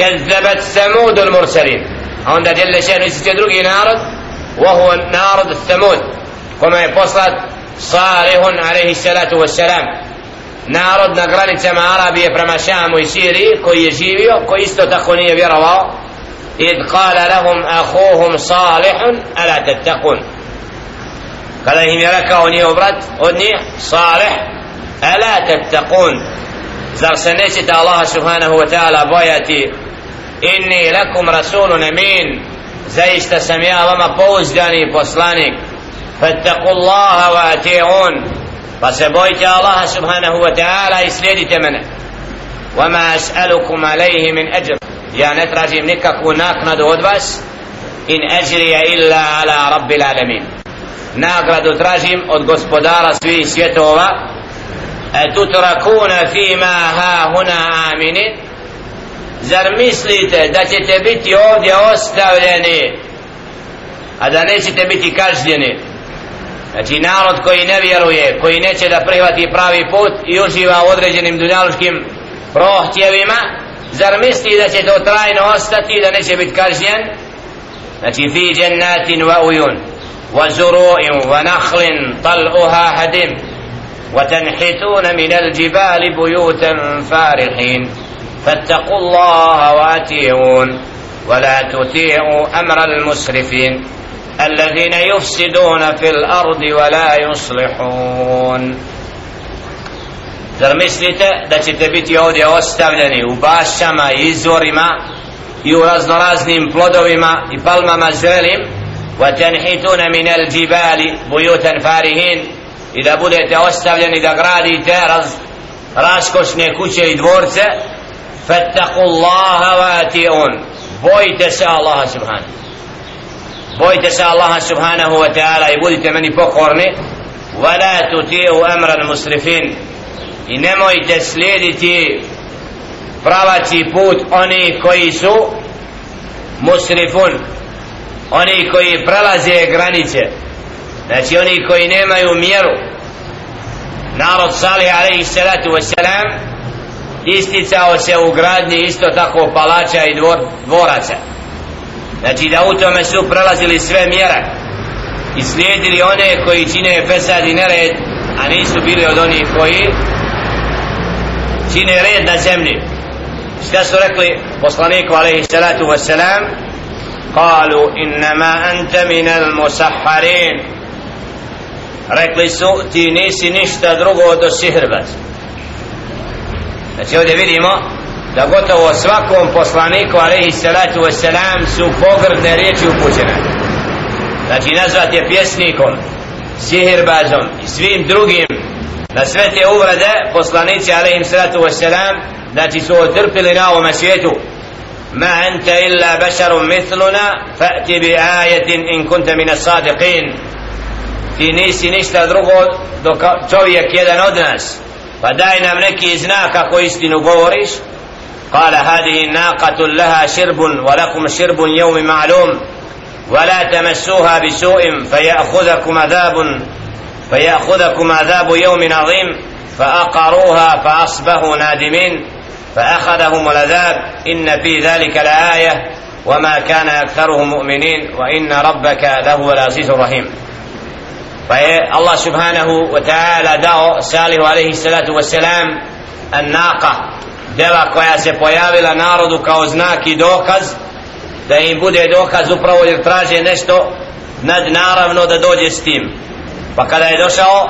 كذبت ثمود المرسلين. عند جل شأنه يستدرك إيه نارد؟ وهو نارد الثمود. كما يبصد صالح عليه الصلاة والسلام. نارد نقرأني سما عربية برما شام ويسيري كو يجيبي كو يستطخوني بيروا إذ قال لهم أخوهم صالح ألا تتقون. قال لهم يركا أني أبرد أني صالح ألا تتقون. زرسنيت الله سبحانه وتعالى بوياتي inni lakum rasulun amin zaista sam ja vama pouzdani poslanik fattaku Allaha wa ati'un pa se bojite Allaha subhanahu wa ta'ala i slijedite mene وما أسألكم عليه من أجر يا نتراجم نككو ناكند odvas in أجري إلا على رب العالمين nagradu tražim od gospodara svih svjetova e tutrakuna fima ha huna aminin zar mislite da ćete biti ovdje ostavljeni a da nećete biti kažnjeni znači narod koji ne vjeruje koji neće da prihvati pravi put i uživa u određenim dunjaluškim prohtjevima zar misli da će to trajno ostati da neće biti kažnjen znači fi džennatin wa ujun wa zuru'in wa nakhlin tal'uha hadim وتنحتون من الجبال بيوتا فارحين فاتقوا الله واتيعون ولا تطيعوا امر المسرفين الذين يفسدون في الأرض ولا يصلحون Zar mislite da ćete biti ovdje ostavljeni u bašama i izvorima i u raznoraznim plodovima i palmama zrelim وَتَنْحِتُونَ مِنَ الْجِبَالِ بُيُوتًا فَارِهِينَ i da budete ostavljeni da gradite raz, raskošne kuće i dvorce فَاتَّقُوا اللَّهَ وَاتِئُونَ bojite se Allaha subhanahu bojite se Allaha subhanahu wa ta'ala i budite meni pokorni wala tuti'u amra al-musrifin i nemojte slijediti pravaci put oni koji su musrifun oni koji prelaze granice znači oni koji nemaju mjeru narod salih alaihi salatu wasalam isticao se u gradnji isto tako palača i dvor, dvoraca znači da u tome su prelazili sve mjere i slijedili one koji čine pesad i nered a nisu bili od onih koji čine red na zemlji šta su rekli poslaniku alaihi salatu wassalam قالوا إنما أنت من المسحرين rekli su ti nisi ništa drugo do sihrbac znači ovdje vidimo da gotovo svakom poslaniku alaihi salatu wasalam su pogrdne riječi upućene znači nazvat je pjesnikom sihirbazom i svim drugim na sve te uvrede poslanici alaihi salatu wasalam znači su otrpili na ovome svijetu ما أنت إلا بشر مثلنا فأت بآية إن كنت من الصادقين ti nisi ništa drugo dok čovjek jedan od nas Pa daj nam neki znak ako istinu قال هذه ناقة لها شرب ولكم شرب يوم معلوم. ولا تمسوها بسوء فيأخذكم عذاب فيأخذكم عذاب يوم عظيم. فأقروها فأصبحوا نادمين. فأخذهم العذاب. إن في ذلك لآية. وما كان أكثرهم مؤمنين. وإن ربك لهو العزيز الرحيم. Pa je Allah subhanahu wa ta'ala dao Salihu alaihi salatu wa salam Annaqa Dela koja se pojavila narodu kao znak i dokaz Da im bude dokaz upravo jer traže nešto Nad naravno da dođe s tim. Pa kada je došao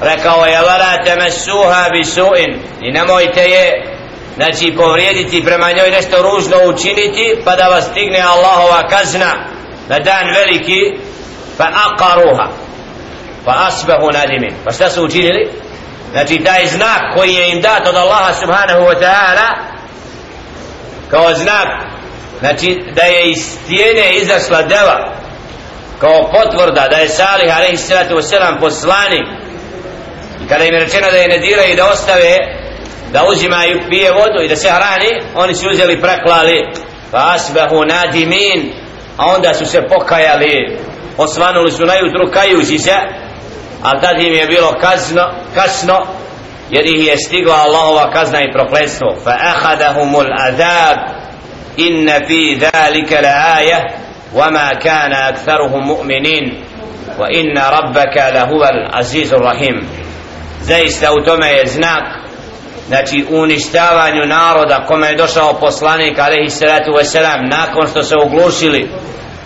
Rekao je Vala temesuha bi suin. I nemojte je Znači povrijediti prema njoj nešto ružno učiniti Pa da vas stigne Allahova kazna Na dan veliki Pa akaruha pa asbahu nadimin. Pa šta su učinili? Znači taj znak koji je im dat od Allaha subhanahu wa ta'ala kao znak znači da je iz stijene izašla deva kao potvrda da je Salih alaihi sallatu wasallam poslanik. I kada im je rečeno da je ne diraju i da ostave da uzimaju pije vodu i da se hrani oni su uzeli praklali pa asbahu nadimin. A onda su se pokajali. Osvanuli su najutru kajući se ali tad im je bilo kazno, kasno jer ih je stigla Allahova kazna i prokletstvo fa ahadahumul adab inna fi dhalika la aja وما كان أكثرهم مؤمنين وإن ربك لهو العزيز الرحيم zaista u tome je znak znači uništavanju naroda kome je došao poslanik alaihi salatu wasalam nakon što se oglušili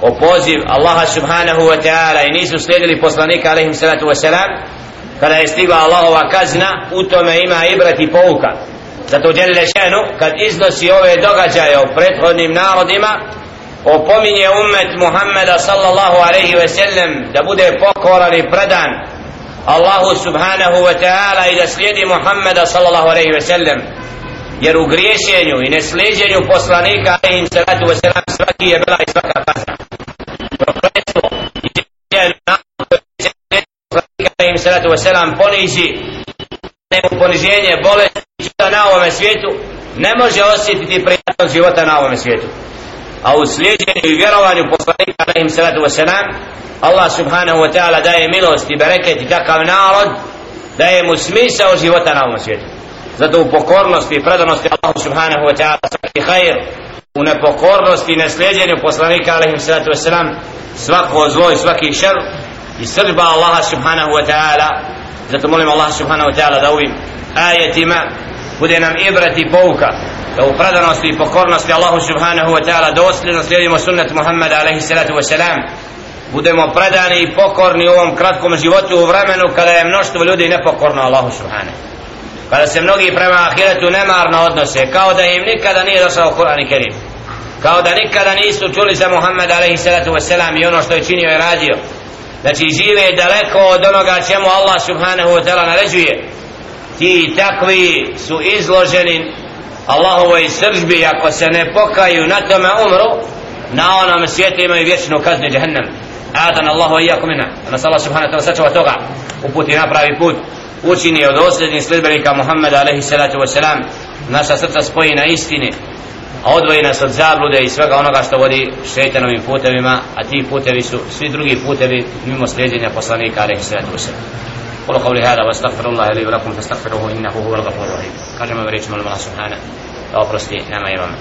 o poziv Allaha subhanahu wa ta'ala i nisu slijedili poslanika alaihim salatu wasalam kada je stigla Allahova kazna u tome ima ibrat i pouka. Zato djelile šenu kad iznosi ove događaje o prethodnim narodima opominje umet Muhammeda sallallahu alaihi ve sellem da bude pokoran i predan Allahu subhanahu wa ta'ala i da slijedi Muhammeda sallallahu alaihi ve sellem jer u griješenju i neslijedjenju poslanika alaihi salatu wa sallam svaki je bila i svaka kazna. Prokletstvo i poslanika alaihi salatu wa sallam ponizi nemu poniženje bolesti života na ovome svijetu ne može osjetiti prijatnog života na ovome svijetu. A u slijedjenju i vjerovanju poslanika alaihim salatu wasalam Allah subhanahu wa ta'ala daje milost i bereket i takav narod daje mu smisao života na ovom svijetu zato u pokornosti i predanosti Allahu subhanahu wa ta'ala svaki hajr u nepokornosti i neslijedjenju poslanika alaihim sallatu wasalam svako zlo i svaki šer i srđba Allaha subhanahu wa ta'ala. Zato molim Allah subhanahu wa ta'ala da ovim ajetima bude nam ibrati pouka da u predanosti i pokornosti Allahu subhanahu wa ta'ala dosljedno slijedimo sunnet Muhammeda alaihi salatu wa salam budemo predani i pokorni u ovom kratkom životu u vremenu kada je mnoštvo ljudi nepokorno Allahu subhanahu kada se mnogi prema ahiretu nemarno odnose kao da im nikada nije došao Kur'an i Kerim. Kao da nikada nisu čuli za Muhammed alaihi salatu wa i ono što je činio i radio. Znači žive daleko od onoga čemu Allah subhanahu wa ta'ala naređuje. Ti takvi su izloženi Allahovoj sržbi ako se ne pokaju na tome umru na onom svijetu imaju vječnu kaznu jahannam adan Allahu i jako nas Allah subhanahu wa ta'ala sačuva toga. Uputi napravi put učini od osljednih sljedbenika Muhammeda alaihi salatu wa salam naša srca spoji na istini a odvoji nas od zablude i svega onoga što vodi šeitanovim putevima a ti putevi su svi drugi putevi mimo slijedjenja poslanika alaihi salatu wa salam قولوا قولي هذا واستغفر الله لي ولكم فاستغفروه انه هو الغفور الرحيم كما بريت من الله سبحانه او برستي نعم يرمى